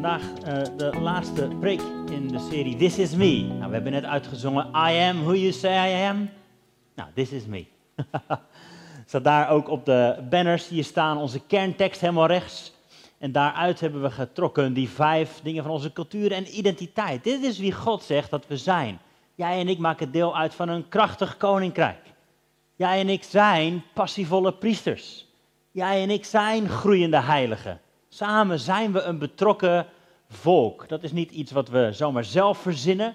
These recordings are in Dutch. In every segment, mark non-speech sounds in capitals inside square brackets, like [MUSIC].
vandaag uh, de laatste preek in de serie This Is Me. Nou, we hebben net uitgezongen I am who you say I am. Nou, this is me. [LAUGHS] Staat daar ook op de banners die staan, onze kerntekst helemaal rechts. En daaruit hebben we getrokken die vijf dingen van onze cultuur en identiteit. Dit is wie God zegt dat we zijn. Jij en ik maken deel uit van een krachtig koninkrijk. Jij en ik zijn passievolle priesters. Jij en ik zijn groeiende heiligen. Samen zijn we een betrokken volk. Dat is niet iets wat we zomaar zelf verzinnen,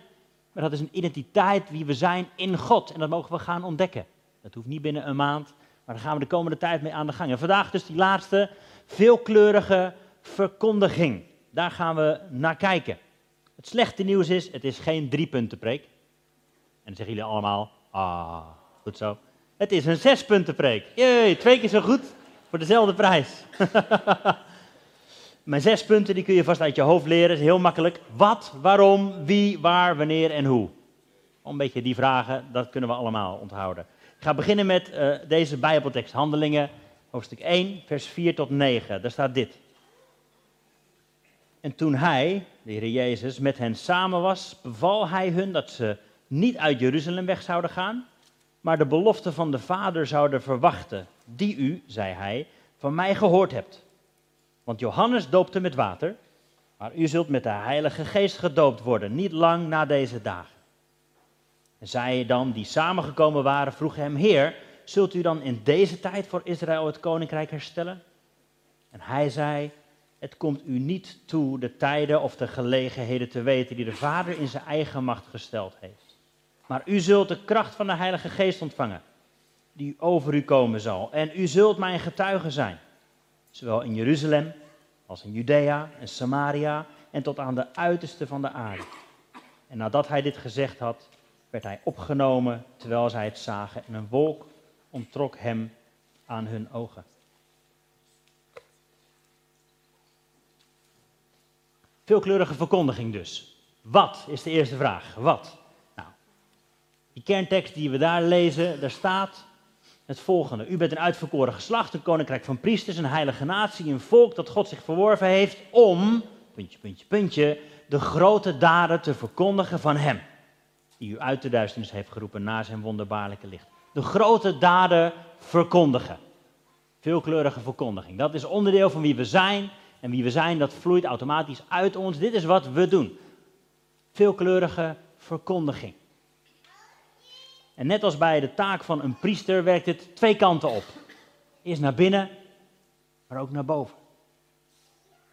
maar dat is een identiteit wie we zijn in God. En dat mogen we gaan ontdekken. Dat hoeft niet binnen een maand, maar daar gaan we de komende tijd mee aan de gang. En vandaag dus die laatste veelkleurige verkondiging. Daar gaan we naar kijken. Het slechte nieuws is, het is geen driepuntenpreek. En dan zeggen jullie allemaal, ah, goed zo. Het is een zespuntenpreek. Jee, twee keer zo goed voor dezelfde prijs. [LAUGHS] Mijn zes punten die kun je vast uit je hoofd leren, is heel makkelijk. Wat, waarom, wie, waar, wanneer en hoe. Een beetje die vragen, dat kunnen we allemaal onthouden. Ik ga beginnen met uh, deze Bijbeltekst, Handelingen, hoofdstuk 1, vers 4 tot 9. Daar staat dit. En toen hij, de Heer Jezus, met hen samen was, beval hij hun dat ze niet uit Jeruzalem weg zouden gaan, maar de belofte van de Vader zouden verwachten, die u, zei hij, van mij gehoord hebt. Want Johannes doopte met water, maar u zult met de Heilige Geest gedoopt worden, niet lang na deze dagen. En zij dan, die samengekomen waren, vroegen hem, Heer, zult u dan in deze tijd voor Israël het koninkrijk herstellen? En hij zei, het komt u niet toe de tijden of de gelegenheden te weten die de Vader in zijn eigen macht gesteld heeft. Maar u zult de kracht van de Heilige Geest ontvangen, die over u komen zal. En u zult mijn getuige zijn zowel in Jeruzalem als in Judea en Samaria en tot aan de uiterste van de aarde. En nadat hij dit gezegd had, werd hij opgenomen terwijl zij het zagen en een wolk onttrok hem aan hun ogen. Veelkleurige verkondiging dus. Wat is de eerste vraag? Wat? Nou, die kerntekst die we daar lezen, daar staat het volgende. U bent een uitverkoren geslacht, een koninkrijk van priesters, een heilige natie, een volk dat God zich verworven heeft om, puntje, puntje, puntje, de grote daden te verkondigen van Hem. Die u uit de duisternis heeft geroepen na zijn wonderbaarlijke licht. De grote daden verkondigen. Veelkleurige verkondiging. Dat is onderdeel van wie we zijn. En wie we zijn, dat vloeit automatisch uit ons. Dit is wat we doen. Veelkleurige verkondiging. En net als bij de taak van een priester werkt het twee kanten op. Eerst naar binnen, maar ook naar boven.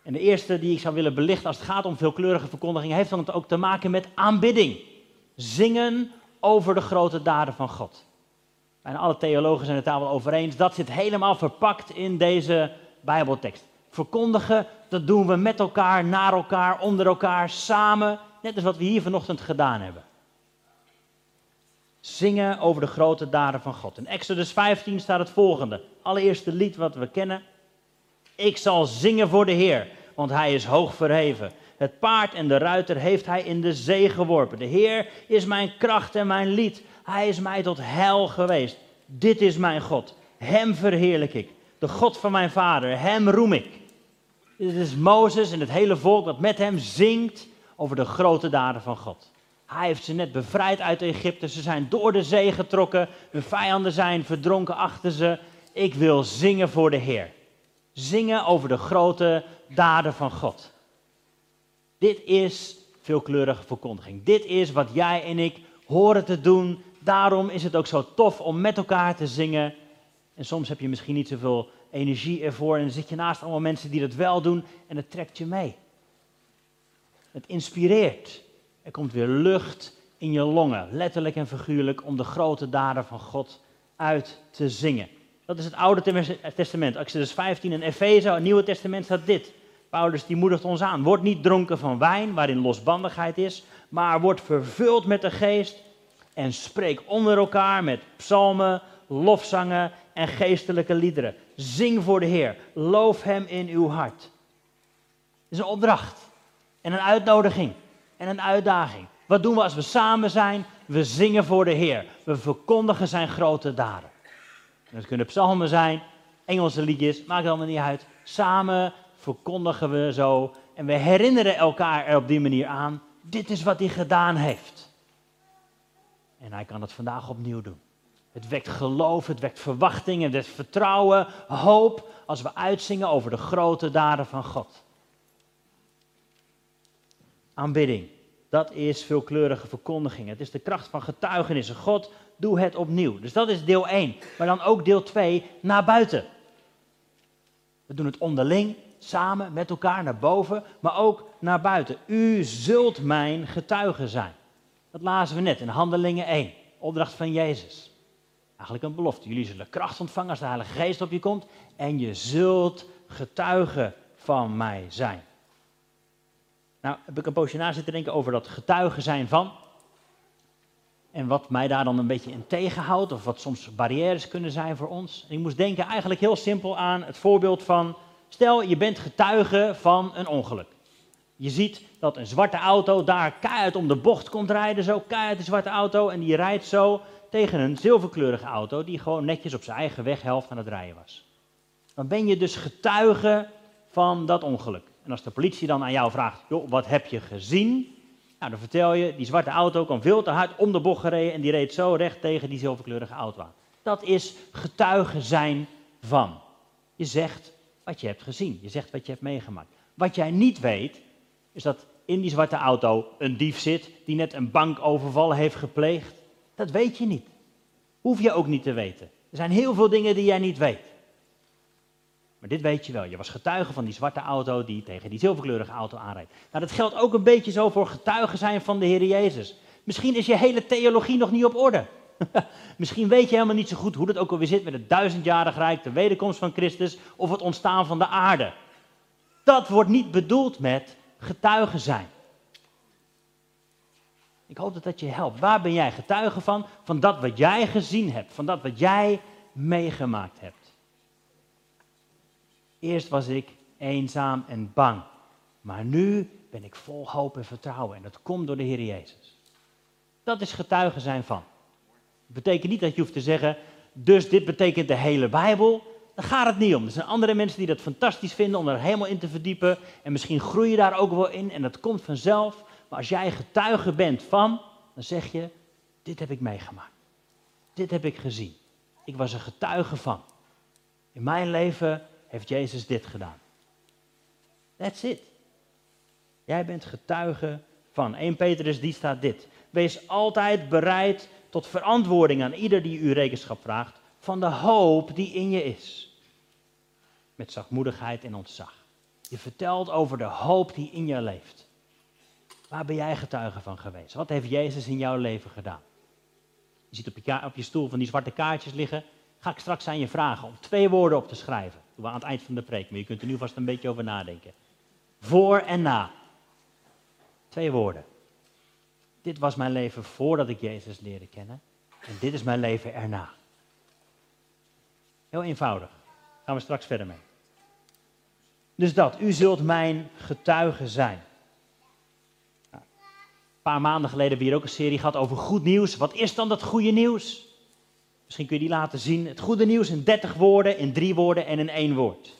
En de eerste die ik zou willen belichten als het gaat om veelkleurige verkondiging, heeft dan ook te maken met aanbidding. Zingen over de grote daden van God. En alle theologen zijn het daar wel over eens. Dat zit helemaal verpakt in deze Bijbeltekst. Verkondigen, dat doen we met elkaar, naar elkaar, onder elkaar, samen. Net als wat we hier vanochtend gedaan hebben. Zingen over de grote daden van God. In Exodus 15 staat het volgende. Allereerste lied wat we kennen. Ik zal zingen voor de Heer, want hij is hoog verheven. Het paard en de ruiter heeft hij in de zee geworpen. De Heer is mijn kracht en mijn lied. Hij is mij tot heil geweest. Dit is mijn God. Hem verheerlijk ik. De God van mijn vader. Hem roem ik. Dit is Mozes en het hele volk dat met hem zingt over de grote daden van God. Hij heeft ze net bevrijd uit Egypte. Ze zijn door de zee getrokken. Hun vijanden zijn verdronken achter ze. Ik wil zingen voor de Heer. Zingen over de grote daden van God. Dit is veelkleurige verkondiging. Dit is wat jij en ik horen te doen. Daarom is het ook zo tof om met elkaar te zingen. En soms heb je misschien niet zoveel energie ervoor. En dan zit je naast allemaal mensen die dat wel doen. En het trekt je mee. Het inspireert. Er komt weer lucht in je longen, letterlijk en figuurlijk, om de grote daden van God uit te zingen. Dat is het Oude Testament. Exodus 15 en Efeze, het Nieuwe Testament staat dit. Paulus die moedigt ons aan. Word niet dronken van wijn, waarin losbandigheid is, maar word vervuld met de geest en spreek onder elkaar met psalmen, lofzangen en geestelijke liederen. Zing voor de Heer. Loof Hem in uw hart. Het is een opdracht en een uitnodiging en een uitdaging. Wat doen we als we samen zijn? We zingen voor de Heer. We verkondigen zijn grote daden. Dat kunnen psalmen zijn, Engelse liedjes, maakt allemaal niet uit. Samen verkondigen we zo En we herinneren elkaar er op die manier aan, dit is wat hij gedaan heeft. En hij kan het vandaag opnieuw doen. Het wekt geloof, het wekt verwachting, het wekt vertrouwen, hoop als we uitzingen over de grote daden van God. Aanbidding, dat is veelkleurige verkondiging. Het is de kracht van getuigenissen. God, doe het opnieuw. Dus dat is deel 1. Maar dan ook deel 2, naar buiten. We doen het onderling, samen, met elkaar, naar boven, maar ook naar buiten. U zult mijn getuige zijn. Dat lazen we net in Handelingen 1, opdracht van Jezus. Eigenlijk een belofte. Jullie zullen kracht ontvangen als de Heilige Geest op je komt en je zult getuige van mij zijn. Nou, heb ik een poosje na zitten denken over dat getuige zijn van. En wat mij daar dan een beetje in tegenhoudt, of wat soms barrières kunnen zijn voor ons. ik moest denken eigenlijk heel simpel aan het voorbeeld van, stel je bent getuige van een ongeluk. Je ziet dat een zwarte auto daar keihard om de bocht komt rijden, zo keihard een zwarte auto, en die rijdt zo tegen een zilverkleurige auto die gewoon netjes op zijn eigen weghelft aan het rijden was. Dan ben je dus getuige van dat ongeluk. En als de politie dan aan jou vraagt, joh, wat heb je gezien? Nou, dan vertel je, die zwarte auto kwam veel te hard om de bocht gereden en die reed zo recht tegen die zilverkleurige auto aan. Dat is getuige zijn van. Je zegt wat je hebt gezien, je zegt wat je hebt meegemaakt. Wat jij niet weet, is dat in die zwarte auto een dief zit die net een bankoverval heeft gepleegd. Dat weet je niet. Hoef je ook niet te weten. Er zijn heel veel dingen die jij niet weet. Maar dit weet je wel. Je was getuige van die zwarte auto die tegen die zilverkleurige auto aanrijdt. Nou, dat geldt ook een beetje zo voor getuigen zijn van de Heer Jezus. Misschien is je hele theologie nog niet op orde. [LAUGHS] Misschien weet je helemaal niet zo goed hoe het ook alweer zit met het duizendjarig rijk, de wederkomst van Christus of het ontstaan van de aarde. Dat wordt niet bedoeld met getuigen zijn. Ik hoop dat dat je helpt. Waar ben jij getuige van? Van dat wat jij gezien hebt, van dat wat jij meegemaakt hebt. Eerst was ik eenzaam en bang. Maar nu ben ik vol hoop en vertrouwen. En dat komt door de Heer Jezus. Dat is getuigen zijn van. Dat betekent niet dat je hoeft te zeggen, dus dit betekent de hele Bijbel. Daar gaat het niet om. Er zijn andere mensen die dat fantastisch vinden om er helemaal in te verdiepen. En misschien groei je daar ook wel in en dat komt vanzelf. Maar als jij getuige bent van, dan zeg je, dit heb ik meegemaakt. Dit heb ik gezien. Ik was er getuige van. In mijn leven heeft Jezus dit gedaan. That's it. Jij bent getuige van. 1 Petrus, die staat dit. Wees altijd bereid tot verantwoording aan ieder die u rekenschap vraagt van de hoop die in je is. Met zachtmoedigheid en ontzag. Je vertelt over de hoop die in je leeft. Waar ben jij getuige van geweest? Wat heeft Jezus in jouw leven gedaan? Je ziet op je, op je stoel van die zwarte kaartjes liggen. Ga ik straks aan je vragen om twee woorden op te schrijven aan het eind van de preek, maar je kunt er nu vast een beetje over nadenken. Voor en na. Twee woorden. Dit was mijn leven voordat ik Jezus leerde kennen. En dit is mijn leven erna. Heel eenvoudig. Gaan we straks verder mee. Dus dat, u zult mijn getuige zijn. Nou, een paar maanden geleden hebben we hier ook een serie gehad over goed nieuws. Wat is dan dat goede nieuws? Misschien kun je die laten zien. Het goede nieuws in 30 woorden, in drie woorden en in één woord.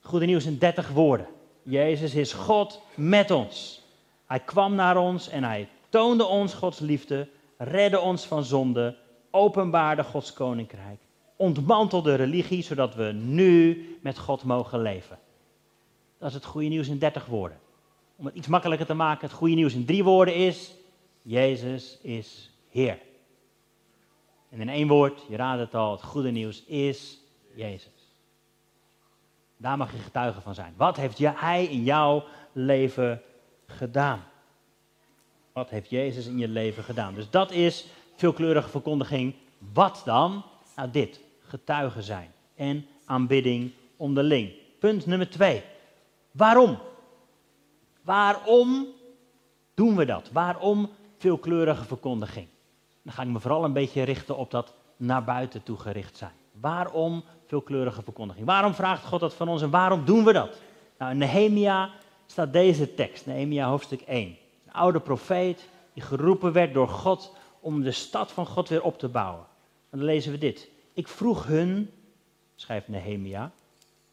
Het goede nieuws in 30 woorden. Jezus is God met ons. Hij kwam naar ons en hij toonde ons Gods liefde, redde ons van zonde, openbaarde Gods koninkrijk, ontmantelde religie, zodat we nu met God mogen leven. Dat is het goede nieuws in 30 woorden. Om het iets makkelijker te maken, het goede nieuws in drie woorden is, Jezus is Heer. En in één woord, je raadt het al, het goede nieuws is Jezus. Daar mag je getuige van zijn. Wat heeft Hij in jouw leven gedaan? Wat heeft Jezus in je leven gedaan? Dus dat is veelkleurige verkondiging. Wat dan? Nou, dit: getuigen zijn en aanbidding onderling. Punt nummer twee. Waarom? Waarom doen we dat? Waarom veelkleurige verkondiging? Dan ga ik me vooral een beetje richten op dat naar buiten toe gericht zijn. Waarom veelkleurige verkondiging? Waarom vraagt God dat van ons en waarom doen we dat? Nou, in Nehemia staat deze tekst, Nehemia hoofdstuk 1. Een oude profeet die geroepen werd door God om de stad van God weer op te bouwen. En dan lezen we dit. Ik vroeg hun, schrijft Nehemia,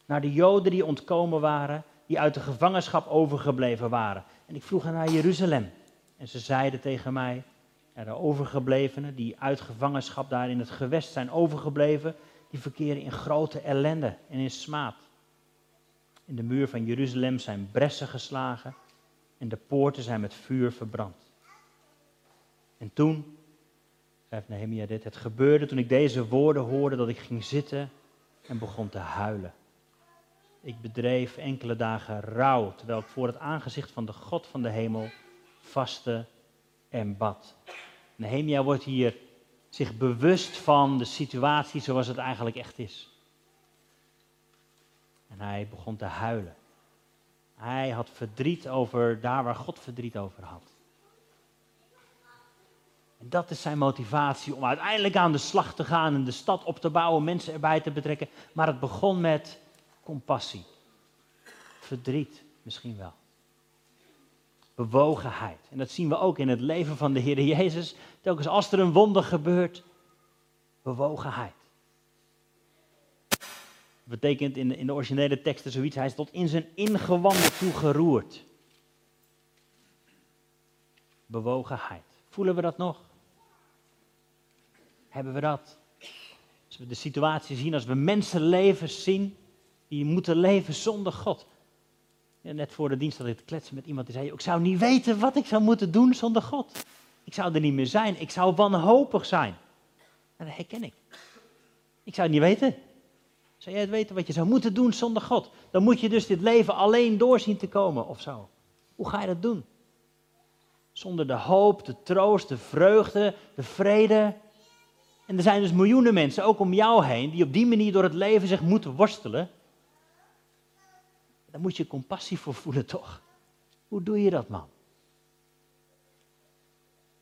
naar de Joden die ontkomen waren, die uit de gevangenschap overgebleven waren. En ik vroeg hen naar Jeruzalem. En ze zeiden tegen mij, ja, de overgeblevenen die uit gevangenschap daar in het gewest zijn overgebleven, die verkeren in grote ellende en in smaad. In de muur van Jeruzalem zijn bressen geslagen en de poorten zijn met vuur verbrand. En toen, schrijft Nehemia dit, het gebeurde toen ik deze woorden hoorde dat ik ging zitten en begon te huilen. Ik bedreef enkele dagen rouw, terwijl ik voor het aangezicht van de God van de hemel vaste en bad. Nehemia wordt hier zich bewust van de situatie zoals het eigenlijk echt is. En hij begon te huilen. Hij had verdriet over daar waar God verdriet over had. En dat is zijn motivatie om uiteindelijk aan de slag te gaan en de stad op te bouwen, mensen erbij te betrekken. Maar het begon met compassie. Verdriet misschien wel. Bewogenheid. En dat zien we ook in het leven van de Heer Jezus. Telkens als er een wonder gebeurt, bewogenheid. Dat betekent in de, in de originele teksten zoiets, hij is tot in zijn ingewanden toe geroerd. Bewogenheid. Voelen we dat nog? Hebben we dat? Als we de situatie zien, als we mensenlevens zien, die moeten leven zonder God. Net voor de dienst had ik te kletsen met iemand die zei, ik zou niet weten wat ik zou moeten doen zonder God. Ik zou er niet meer zijn, ik zou wanhopig zijn. En dat herken ik. Ik zou het niet weten. Zou jij het weten wat je zou moeten doen zonder God? Dan moet je dus dit leven alleen doorzien te komen of zo. Hoe ga je dat doen? Zonder de hoop, de troost, de vreugde, de vrede. En er zijn dus miljoenen mensen, ook om jou heen, die op die manier door het leven zich moeten worstelen. Daar moet je compassie voor voelen, toch? Hoe doe je dat, man?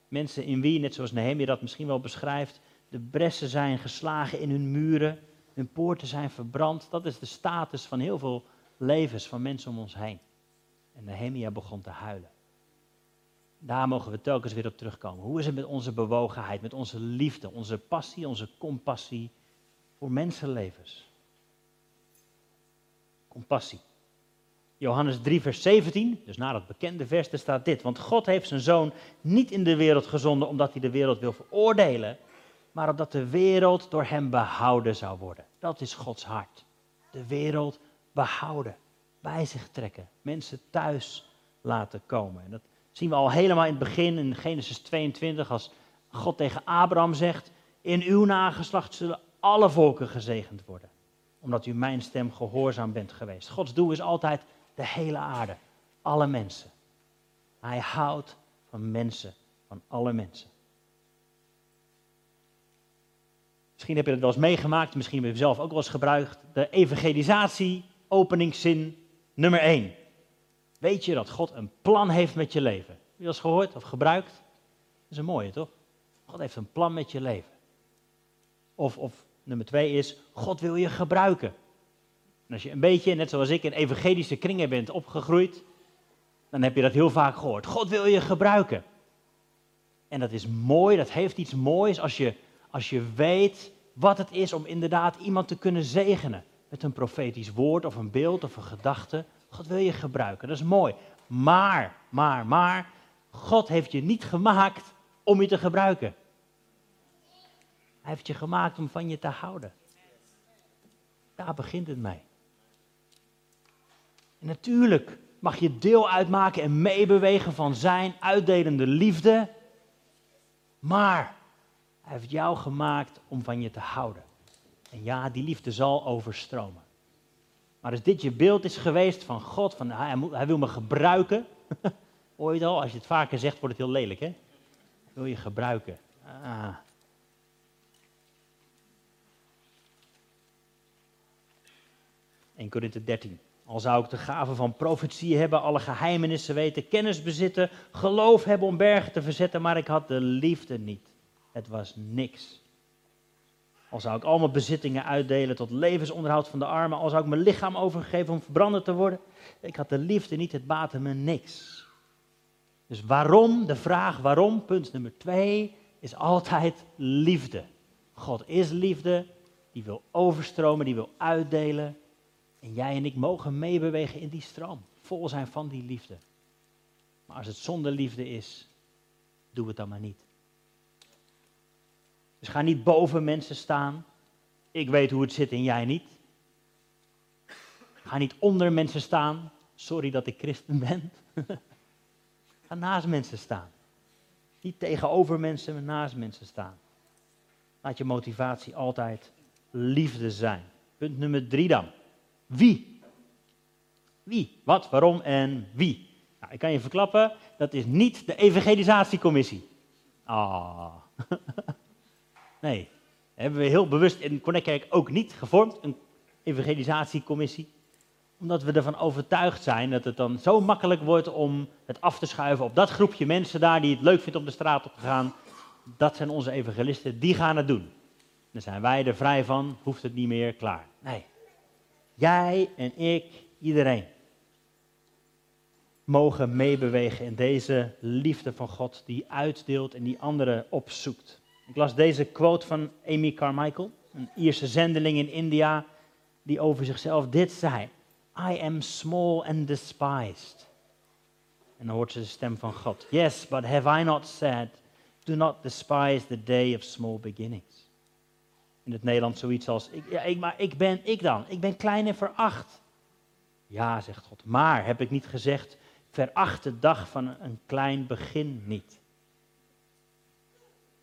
Mensen in wie, net zoals Nehemia dat misschien wel beschrijft, de bressen zijn geslagen in hun muren, hun poorten zijn verbrand. Dat is de status van heel veel levens van mensen om ons heen. En Nehemia begon te huilen. Daar mogen we telkens weer op terugkomen. Hoe is het met onze bewogenheid, met onze liefde, onze passie, onze compassie voor mensenlevens? Compassie. Johannes 3, vers 17, dus na dat bekende vers, staat dit. Want God heeft zijn zoon niet in de wereld gezonden omdat hij de wereld wil veroordelen, maar opdat de wereld door hem behouden zou worden. Dat is Gods hart. De wereld behouden, bij zich trekken, mensen thuis laten komen. En dat zien we al helemaal in het begin in Genesis 22, als God tegen Abraham zegt, in uw nageslacht zullen alle volken gezegend worden, omdat u mijn stem gehoorzaam bent geweest. Gods doel is altijd de hele aarde, alle mensen. Hij houdt van mensen, van alle mensen. Misschien heb je het wel eens meegemaakt, misschien heb je zelf ook wel eens gebruikt. De evangelisatie, openingszin nummer 1. Weet je dat God een plan heeft met je leven? Heb je dat eens gehoord of gebruikt? Dat is een mooie, toch? God heeft een plan met je leven. Of, of nummer 2 is, God wil je gebruiken. En als je een beetje, net zoals ik, in evangelische kringen bent opgegroeid, dan heb je dat heel vaak gehoord. God wil je gebruiken. En dat is mooi, dat heeft iets moois als je, als je weet wat het is om inderdaad iemand te kunnen zegenen. Met een profetisch woord of een beeld of een gedachte. God wil je gebruiken, dat is mooi. Maar, maar, maar, God heeft je niet gemaakt om je te gebruiken. Hij heeft je gemaakt om van je te houden. Daar begint het mee. En natuurlijk mag je deel uitmaken en meebewegen van zijn uitdelende liefde. Maar hij heeft jou gemaakt om van je te houden. En ja, die liefde zal overstromen. Maar als dit je beeld is geweest van God, van hij, hij wil me gebruiken. [LAUGHS] Het al? Als je het vaker zegt, wordt het heel lelijk, hè? Wil je gebruiken. Ah. Korinthe 13. Al zou ik de gave van profetie hebben, alle geheimenissen weten, kennis bezitten, geloof hebben om bergen te verzetten, maar ik had de liefde niet. Het was niks. Al zou ik al mijn bezittingen uitdelen tot levensonderhoud van de armen, al zou ik mijn lichaam overgeven om verbranden te worden, ik had de liefde niet, het baatte me niks. Dus waarom, de vraag waarom, punt nummer twee, is altijd liefde. God is liefde, die wil overstromen, die wil uitdelen. En jij en ik mogen meebewegen in die stroom. Vol zijn van die liefde. Maar als het zonder liefde is, doe het dan maar niet. Dus ga niet boven mensen staan. Ik weet hoe het zit en jij niet. Ga niet onder mensen staan. Sorry dat ik christen ben. [LAUGHS] ga naast mensen staan. Niet tegenover mensen, maar naast mensen staan. Laat je motivatie altijd liefde zijn. Punt nummer drie dan. Wie? Wie? Wat, waarom en wie? Nou, ik kan je verklappen, dat is niet de evangelisatiecommissie. Ah. [LAUGHS] nee, hebben we heel bewust in Connectkerk ook niet gevormd, een evangelisatiecommissie. Omdat we ervan overtuigd zijn dat het dan zo makkelijk wordt om het af te schuiven op dat groepje mensen daar die het leuk vindt om de straat op te gaan. Dat zijn onze evangelisten, die gaan het doen. Dan zijn wij er vrij van, hoeft het niet meer, klaar. Nee. Jij en ik, iedereen, mogen meebewegen in deze liefde van God die uitdeelt en die anderen opzoekt. Ik las deze quote van Amy Carmichael, een Ierse zendeling in India, die over zichzelf dit zei: I am small and despised. En dan hoort ze de stem van God. Yes, but have I not said, do not despise the day of small beginnings. In het Nederlands zoiets als, ik, ja, ik, maar ik ben ik dan, ik ben klein en veracht. Ja, zegt God, maar heb ik niet gezegd, veracht de dag van een klein begin niet.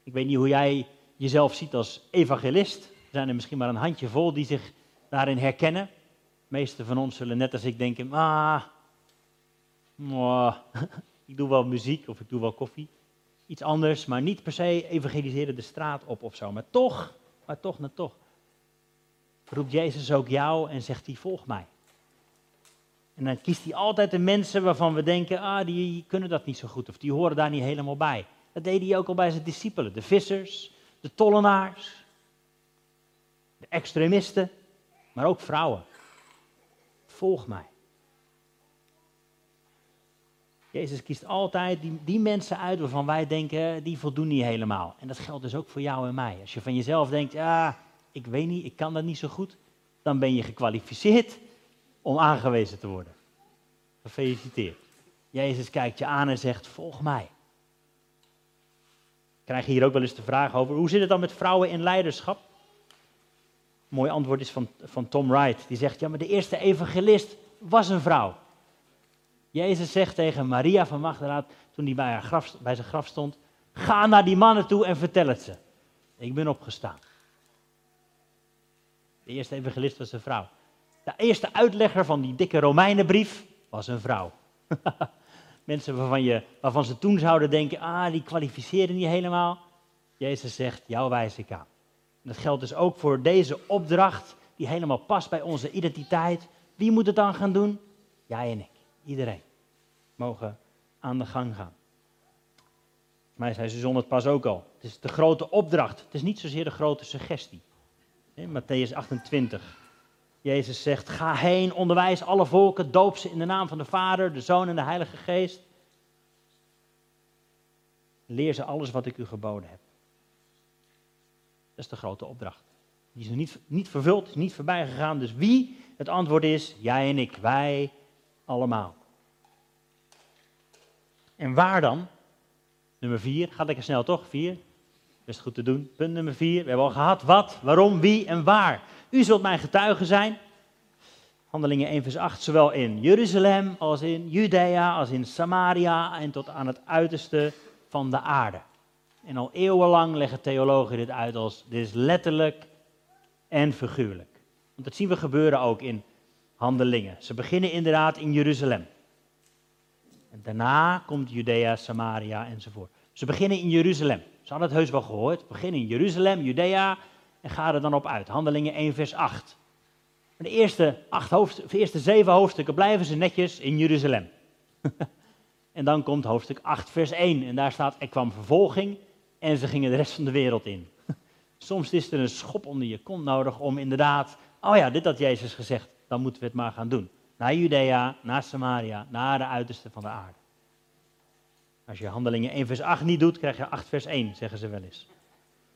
Ik weet niet hoe jij jezelf ziet als evangelist. Er zijn er misschien maar een handjevol die zich daarin herkennen. De meeste van ons zullen net als ik denken, ah, oh, [LAUGHS] ik doe wel muziek of ik doe wel koffie. Iets anders, maar niet per se evangeliseren de straat op of zo. Maar toch, maar toch, maar toch, roept Jezus ook jou en zegt hij, volg mij. En dan kiest hij altijd de mensen waarvan we denken, ah, die kunnen dat niet zo goed of die horen daar niet helemaal bij. Dat deed hij ook al bij zijn discipelen, de vissers, de tollenaars, de extremisten, maar ook vrouwen. Volg mij. Jezus kiest altijd die, die mensen uit waarvan wij denken, die voldoen niet helemaal. En dat geldt dus ook voor jou en mij. Als je van jezelf denkt, ja, ik weet niet, ik kan dat niet zo goed, dan ben je gekwalificeerd om aangewezen te worden. Gefeliciteerd. Jezus kijkt je aan en zegt, volg mij. Krijg je hier ook wel eens de vraag over, hoe zit het dan met vrouwen in leiderschap? mooi antwoord is van, van Tom Wright. Die zegt, ja, maar de eerste evangelist was een vrouw. Jezus zegt tegen Maria van Magdala, toen hij bij, haar graf, bij zijn graf stond, ga naar die mannen toe en vertel het ze. Ik ben opgestaan. De eerste evangelist was een vrouw. De eerste uitlegger van die dikke Romeinenbrief was een vrouw. [LAUGHS] Mensen waarvan, je, waarvan ze toen zouden denken, ah, die kwalificeren niet helemaal. Jezus zegt, jou wijs ik aan. En dat geldt dus ook voor deze opdracht, die helemaal past bij onze identiteit. Wie moet het dan gaan doen? Jij en ik. Iedereen. Mogen aan de gang gaan. Maar zei ze zonder het pas ook al. Het is de grote opdracht. Het is niet zozeer de grote suggestie. In Matthäus 28. Jezus zegt, ga heen, onderwijs alle volken, doop ze in de naam van de Vader, de Zoon en de Heilige Geest. Leer ze alles wat ik u geboden heb. Dat is de grote opdracht. Die is nog niet, niet vervuld, niet voorbij gegaan. Dus wie? Het antwoord is jij en ik, wij allemaal. En waar dan? Nummer vier, gaat lekker snel toch? Vier, best goed te doen. Punt nummer vier, we hebben al gehad wat, waarom, wie en waar. U zult mijn getuige zijn. Handelingen 1 vers 8, zowel in Jeruzalem als in Judea, als in Samaria en tot aan het uiterste van de aarde. En al eeuwenlang leggen theologen dit uit als dit is letterlijk en figuurlijk. Want dat zien we gebeuren ook in handelingen. Ze beginnen inderdaad in Jeruzalem. Daarna komt Judea, Samaria enzovoort. Ze beginnen in Jeruzalem. Ze hadden het heus wel gehoord. Beginnen in Jeruzalem, Judea en gaan er dan op uit. Handelingen 1 vers 8. De eerste, de eerste zeven hoofdstukken blijven ze netjes in Jeruzalem. [LAUGHS] en dan komt hoofdstuk 8 vers 1 en daar staat er kwam vervolging en ze gingen de rest van de wereld in. [LAUGHS] Soms is er een schop onder je kont nodig om inderdaad, oh ja, dit had Jezus gezegd, dan moeten we het maar gaan doen. Naar Judea, naar Samaria, naar de uiterste van de aarde. Als je handelingen 1 vers 8 niet doet, krijg je 8 vers 1, zeggen ze wel eens.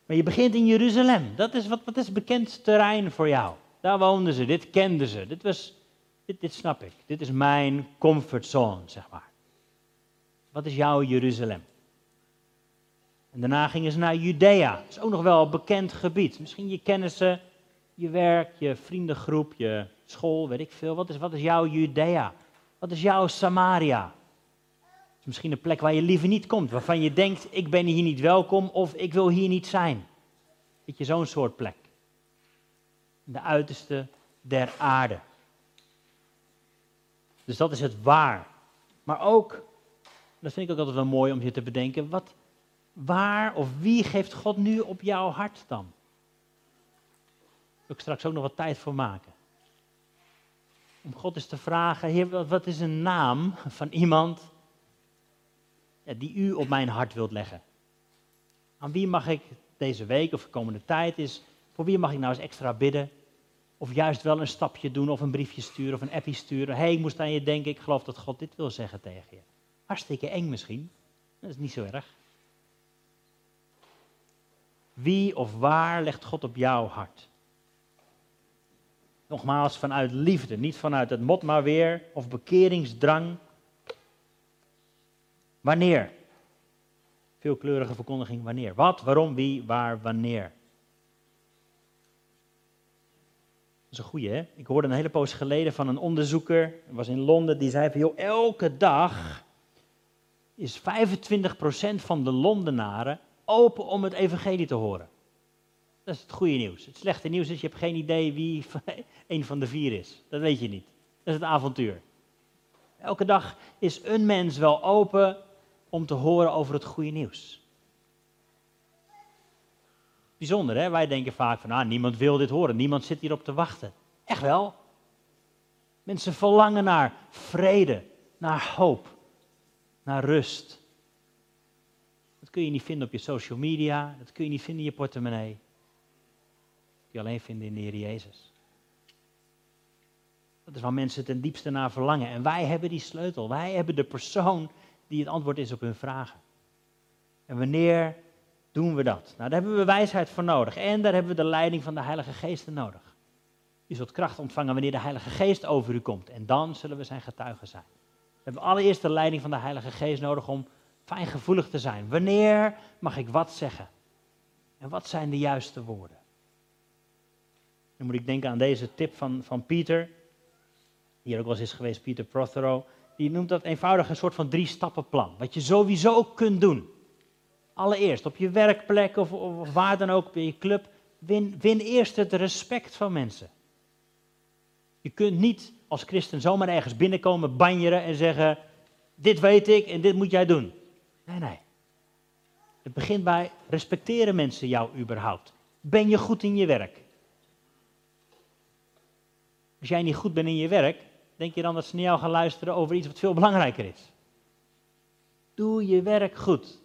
Maar je begint in Jeruzalem. Dat is wat, wat is bekend terrein voor jou. Daar woonden ze, dit kenden ze. Dit, was, dit, dit snap ik. Dit is mijn comfortzone, zeg maar. Wat is jouw Jeruzalem? En daarna gingen ze naar Judea. Dat is ook nog wel een bekend gebied. Misschien je kennissen, je werk, je vriendengroep, je school, weet ik veel. Wat is, wat is jouw Judea? Wat is jouw Samaria? is misschien een plek waar je liever niet komt, waarvan je denkt, ik ben hier niet welkom of ik wil hier niet zijn. Weet je, zo'n soort plek. De uiterste der aarde. Dus dat is het waar. Maar ook, dat vind ik ook altijd wel mooi om je te bedenken, wat, waar of wie geeft God nu op jouw hart dan? Daar wil ik straks ook nog wat tijd voor maken. Om God eens te vragen, Heer, wat is een naam van iemand die u op mijn hart wilt leggen? Aan wie mag ik deze week of de komende tijd is, voor wie mag ik nou eens extra bidden? Of juist wel een stapje doen of een briefje sturen of een appje sturen. Hé, ik moest aan je denken, ik geloof dat God dit wil zeggen tegen je. Hartstikke eng misschien, dat is niet zo erg. Wie of waar legt God op jouw hart? Nogmaals, vanuit liefde, niet vanuit het mot maar weer of bekeringsdrang. Wanneer? Veelkleurige verkondiging, wanneer? Wat, waarom, wie, waar, wanneer? Dat is een goeie, hè? Ik hoorde een hele poos geleden van een onderzoeker, was in Londen, die zei van, joh, elke dag is 25% van de Londenaren open om het evangelie te horen. Dat is het goede nieuws. Het slechte nieuws is, je hebt geen idee wie [LAUGHS] een van de vier is. Dat weet je niet. Dat is het avontuur. Elke dag is een mens wel open om te horen over het goede nieuws. Bijzonder, hè? Wij denken vaak van, nou, niemand wil dit horen, niemand zit hierop te wachten. Echt wel. Mensen verlangen naar vrede, naar hoop, naar rust. Dat kun je niet vinden op je social media, dat kun je niet vinden in je portemonnee. Je alleen vinden in de Heer Jezus. Dat is waar mensen ten diepste naar verlangen. En wij hebben die sleutel. Wij hebben de persoon die het antwoord is op hun vragen. En wanneer doen we dat? Nou, daar hebben we wijsheid voor nodig. En daar hebben we de leiding van de Heilige Geest nodig. U zult kracht ontvangen wanneer de Heilige Geest over u komt. En dan zullen we zijn getuigen zijn. We hebben allereerst de leiding van de Heilige Geest nodig om fijngevoelig te zijn. Wanneer mag ik wat zeggen? En wat zijn de juiste woorden? Dan moet ik denken aan deze tip van, van Pieter. Hier ook wel eens is geweest, Pieter Prothero die noemt dat eenvoudig een soort van drie stappenplan. Wat je sowieso kunt doen. Allereerst op je werkplek of, of waar dan ook, bij je club. Win, win eerst het respect van mensen. Je kunt niet als christen zomaar ergens binnenkomen, banjeren en zeggen: Dit weet ik en dit moet jij doen. Nee, nee. Het begint bij respecteren mensen jou überhaupt. Ben je goed in je werk? Als jij niet goed bent in je werk, Denk je dan dat ze naar jou gaan luisteren over iets wat veel belangrijker is? Doe je werk goed.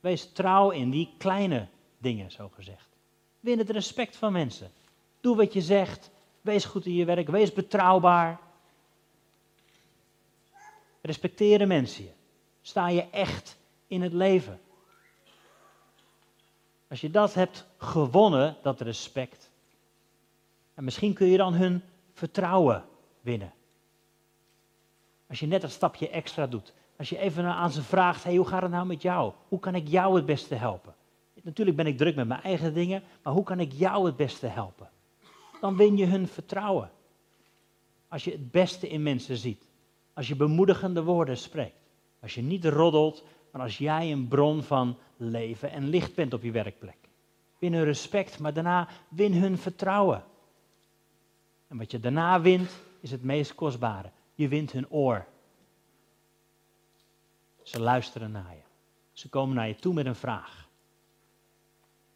Wees trouw in die kleine dingen, zo gezegd. Win het respect van mensen. Doe wat je zegt. Wees goed in je werk. Wees betrouwbaar. Respecteren mensen je. Sta je echt in het leven. Als je dat hebt gewonnen, dat respect. En misschien kun je dan hun vertrouwen winnen. Als je net een stapje extra doet. Als je even aan ze vraagt, hey, hoe gaat het nou met jou? Hoe kan ik jou het beste helpen? Natuurlijk ben ik druk met mijn eigen dingen, maar hoe kan ik jou het beste helpen? Dan win je hun vertrouwen. Als je het beste in mensen ziet. Als je bemoedigende woorden spreekt. Als je niet roddelt, maar als jij een bron van leven en licht bent op je werkplek. Win hun respect, maar daarna win hun vertrouwen. En wat je daarna wint, is het meest kostbare. Je wint hun oor. Ze luisteren naar je. Ze komen naar je toe met een vraag.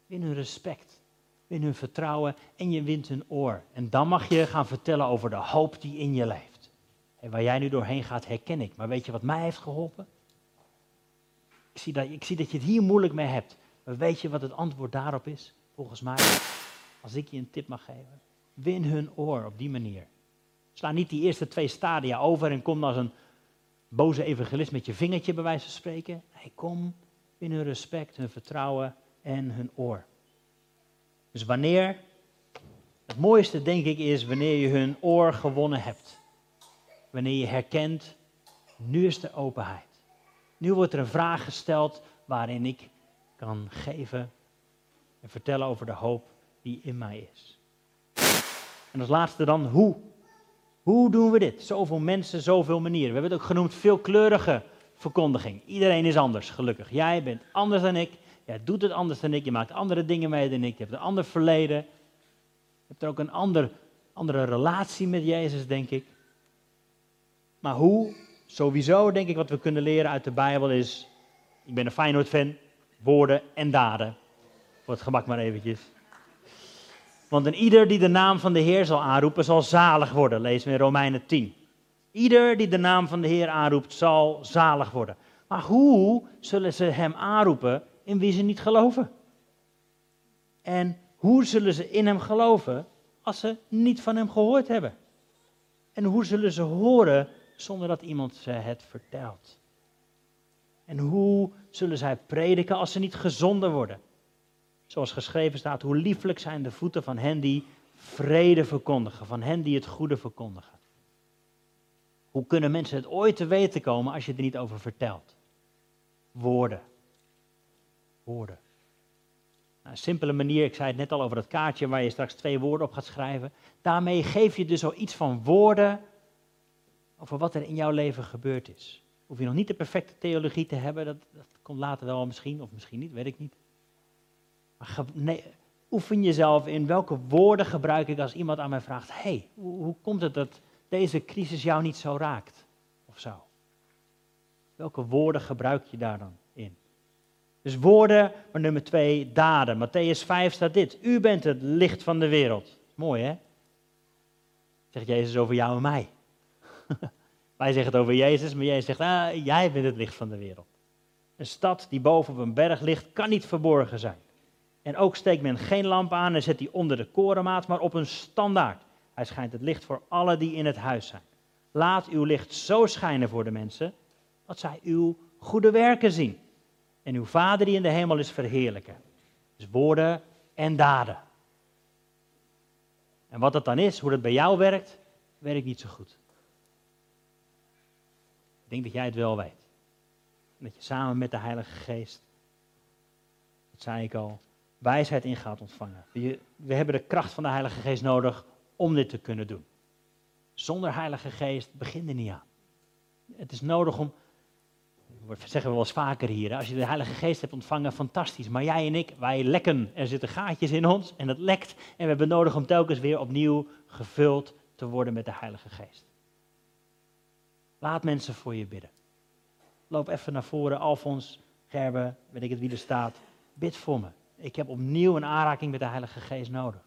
Win hun respect, win hun vertrouwen en je wint hun oor. En dan mag je gaan vertellen over de hoop die in je leeft. En waar jij nu doorheen gaat, herken ik. Maar weet je wat mij heeft geholpen? Ik zie, dat, ik zie dat je het hier moeilijk mee hebt. Maar weet je wat het antwoord daarop is? Volgens mij, als ik je een tip mag geven. Win hun oor op die manier. Sla niet die eerste twee stadia over en kom als een boze evangelist met je vingertje bij wijze van spreken. Nee, kom in hun respect, hun vertrouwen en hun oor. Dus wanneer, het mooiste, denk ik, is wanneer je hun oor gewonnen hebt. Wanneer je herkent, nu is er openheid. Nu wordt er een vraag gesteld waarin ik kan geven en vertellen over de hoop die in mij is. En als laatste dan, hoe? Hoe doen we dit? Zoveel mensen, zoveel manieren. We hebben het ook genoemd veelkleurige verkondiging. Iedereen is anders, gelukkig. Jij bent anders dan ik. Jij doet het anders dan ik. Je maakt andere dingen mee dan ik. Je hebt een ander verleden. Je hebt er ook een ander, andere relatie met Jezus, denk ik. Maar hoe? Sowieso denk ik wat we kunnen leren uit de Bijbel is, ik ben een Feyenoord-fan, woorden en daden. Voor het gemak maar eventjes. Want een ieder die de naam van de Heer zal aanroepen, zal zalig worden. Lees we in Romeinen 10. Ieder die de naam van de Heer aanroept, zal zalig worden. Maar hoe zullen ze hem aanroepen in wie ze niet geloven? En hoe zullen ze in hem geloven als ze niet van hem gehoord hebben? En hoe zullen ze horen zonder dat iemand ze het vertelt? En hoe zullen zij prediken als ze niet gezonden worden? Zoals geschreven staat, hoe lieflijk zijn de voeten van hen die vrede verkondigen, van hen die het goede verkondigen. Hoe kunnen mensen het ooit te weten komen als je er niet over vertelt? Woorden. Woorden. Nou, een simpele manier, ik zei het net al over dat kaartje waar je straks twee woorden op gaat schrijven. Daarmee geef je dus al iets van woorden over wat er in jouw leven gebeurd is. Hoef je nog niet de perfecte theologie te hebben, dat, dat komt later wel misschien, of misschien niet, weet ik niet. Maar oefen jezelf in welke woorden gebruik ik als iemand aan mij vraagt: hey, hoe, hoe komt het dat deze crisis jou niet zo raakt? Of zo. Welke woorden gebruik je daar dan in? Dus woorden, maar nummer twee, daden. Matthäus 5 staat dit. U bent het licht van de wereld. Mooi hè? Zegt Jezus over jou en mij. [LAUGHS] Wij zeggen het over Jezus, maar Jezus zegt, ah, jij bent het licht van de wereld. Een stad die boven op een berg ligt, kan niet verborgen zijn. En ook steekt men geen lamp aan en zet die onder de korenmaat, maar op een standaard. Hij schijnt het licht voor alle die in het huis zijn. Laat uw licht zo schijnen voor de mensen, dat zij uw goede werken zien. En uw Vader die in de hemel is verheerlijken. Dus woorden en daden. En wat dat dan is, hoe dat bij jou werkt, weet ik niet zo goed. Ik denk dat jij het wel weet. dat je samen met de Heilige Geest, dat zei ik al, wijsheid in gaat ontvangen. We, hebben de kracht van de Heilige Geest nodig om dit te kunnen doen. Zonder Heilige Geest begin er niet aan. Het is nodig om, dat zeggen we wel eens vaker hier, als je de Heilige Geest hebt ontvangen, fantastisch. Maar jij en ik, wij lekken. Er zitten gaatjes in ons en het lekt. En we hebben nodig om telkens weer opnieuw gevuld te worden met de Heilige Geest. Laat mensen voor je bidden. Loop even naar voren, Alfons, Gerben, weet ik het wie er staat. Bid voor me. Ik heb opnieuw een aanraking met de Heilige Geest nodig.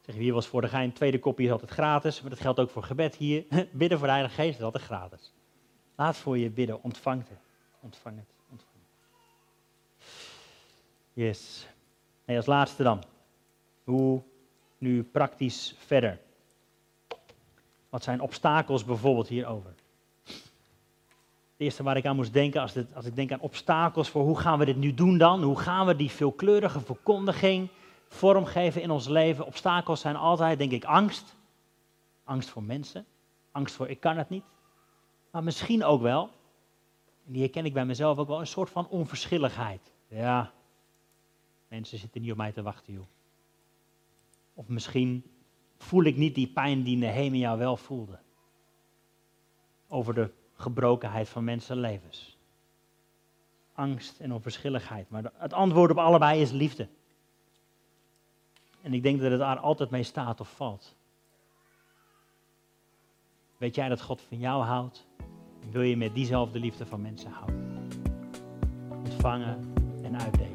Zeg je, hier was voor de gein, tweede kopje is altijd gratis, maar dat geldt ook voor gebed hier. [LAUGHS] Bidden voor de Heilige Geest is altijd gratis. Laat voor je bidden, ontvang het. Ontvang het, ontvang het. Yes. En als laatste dan, hoe nu praktisch verder? Wat zijn obstakels bijvoorbeeld hierover? Het eerste waar ik aan moest denken als, als ik denk aan obstakels voor hoe gaan we dit nu doen dan? Hoe gaan we die veelkleurige verkondiging vormgeven in ons leven? Obstakels zijn altijd, denk ik, angst. Angst voor mensen. Angst voor ik kan het niet. Maar misschien ook wel, en die herken ik bij mezelf ook wel, een soort van onverschilligheid. Ja, mensen zitten niet op mij te wachten, joh. Of misschien voel ik niet die pijn die Nehemia wel voelde. Over de gebrokenheid van mensenlevens. Angst en onverschilligheid. Maar het antwoord op allebei is liefde. En ik denk dat het daar altijd mee staat of valt. Weet jij dat God van jou houdt? Wil je met diezelfde liefde van mensen houden? Ontvangen en uitdelen.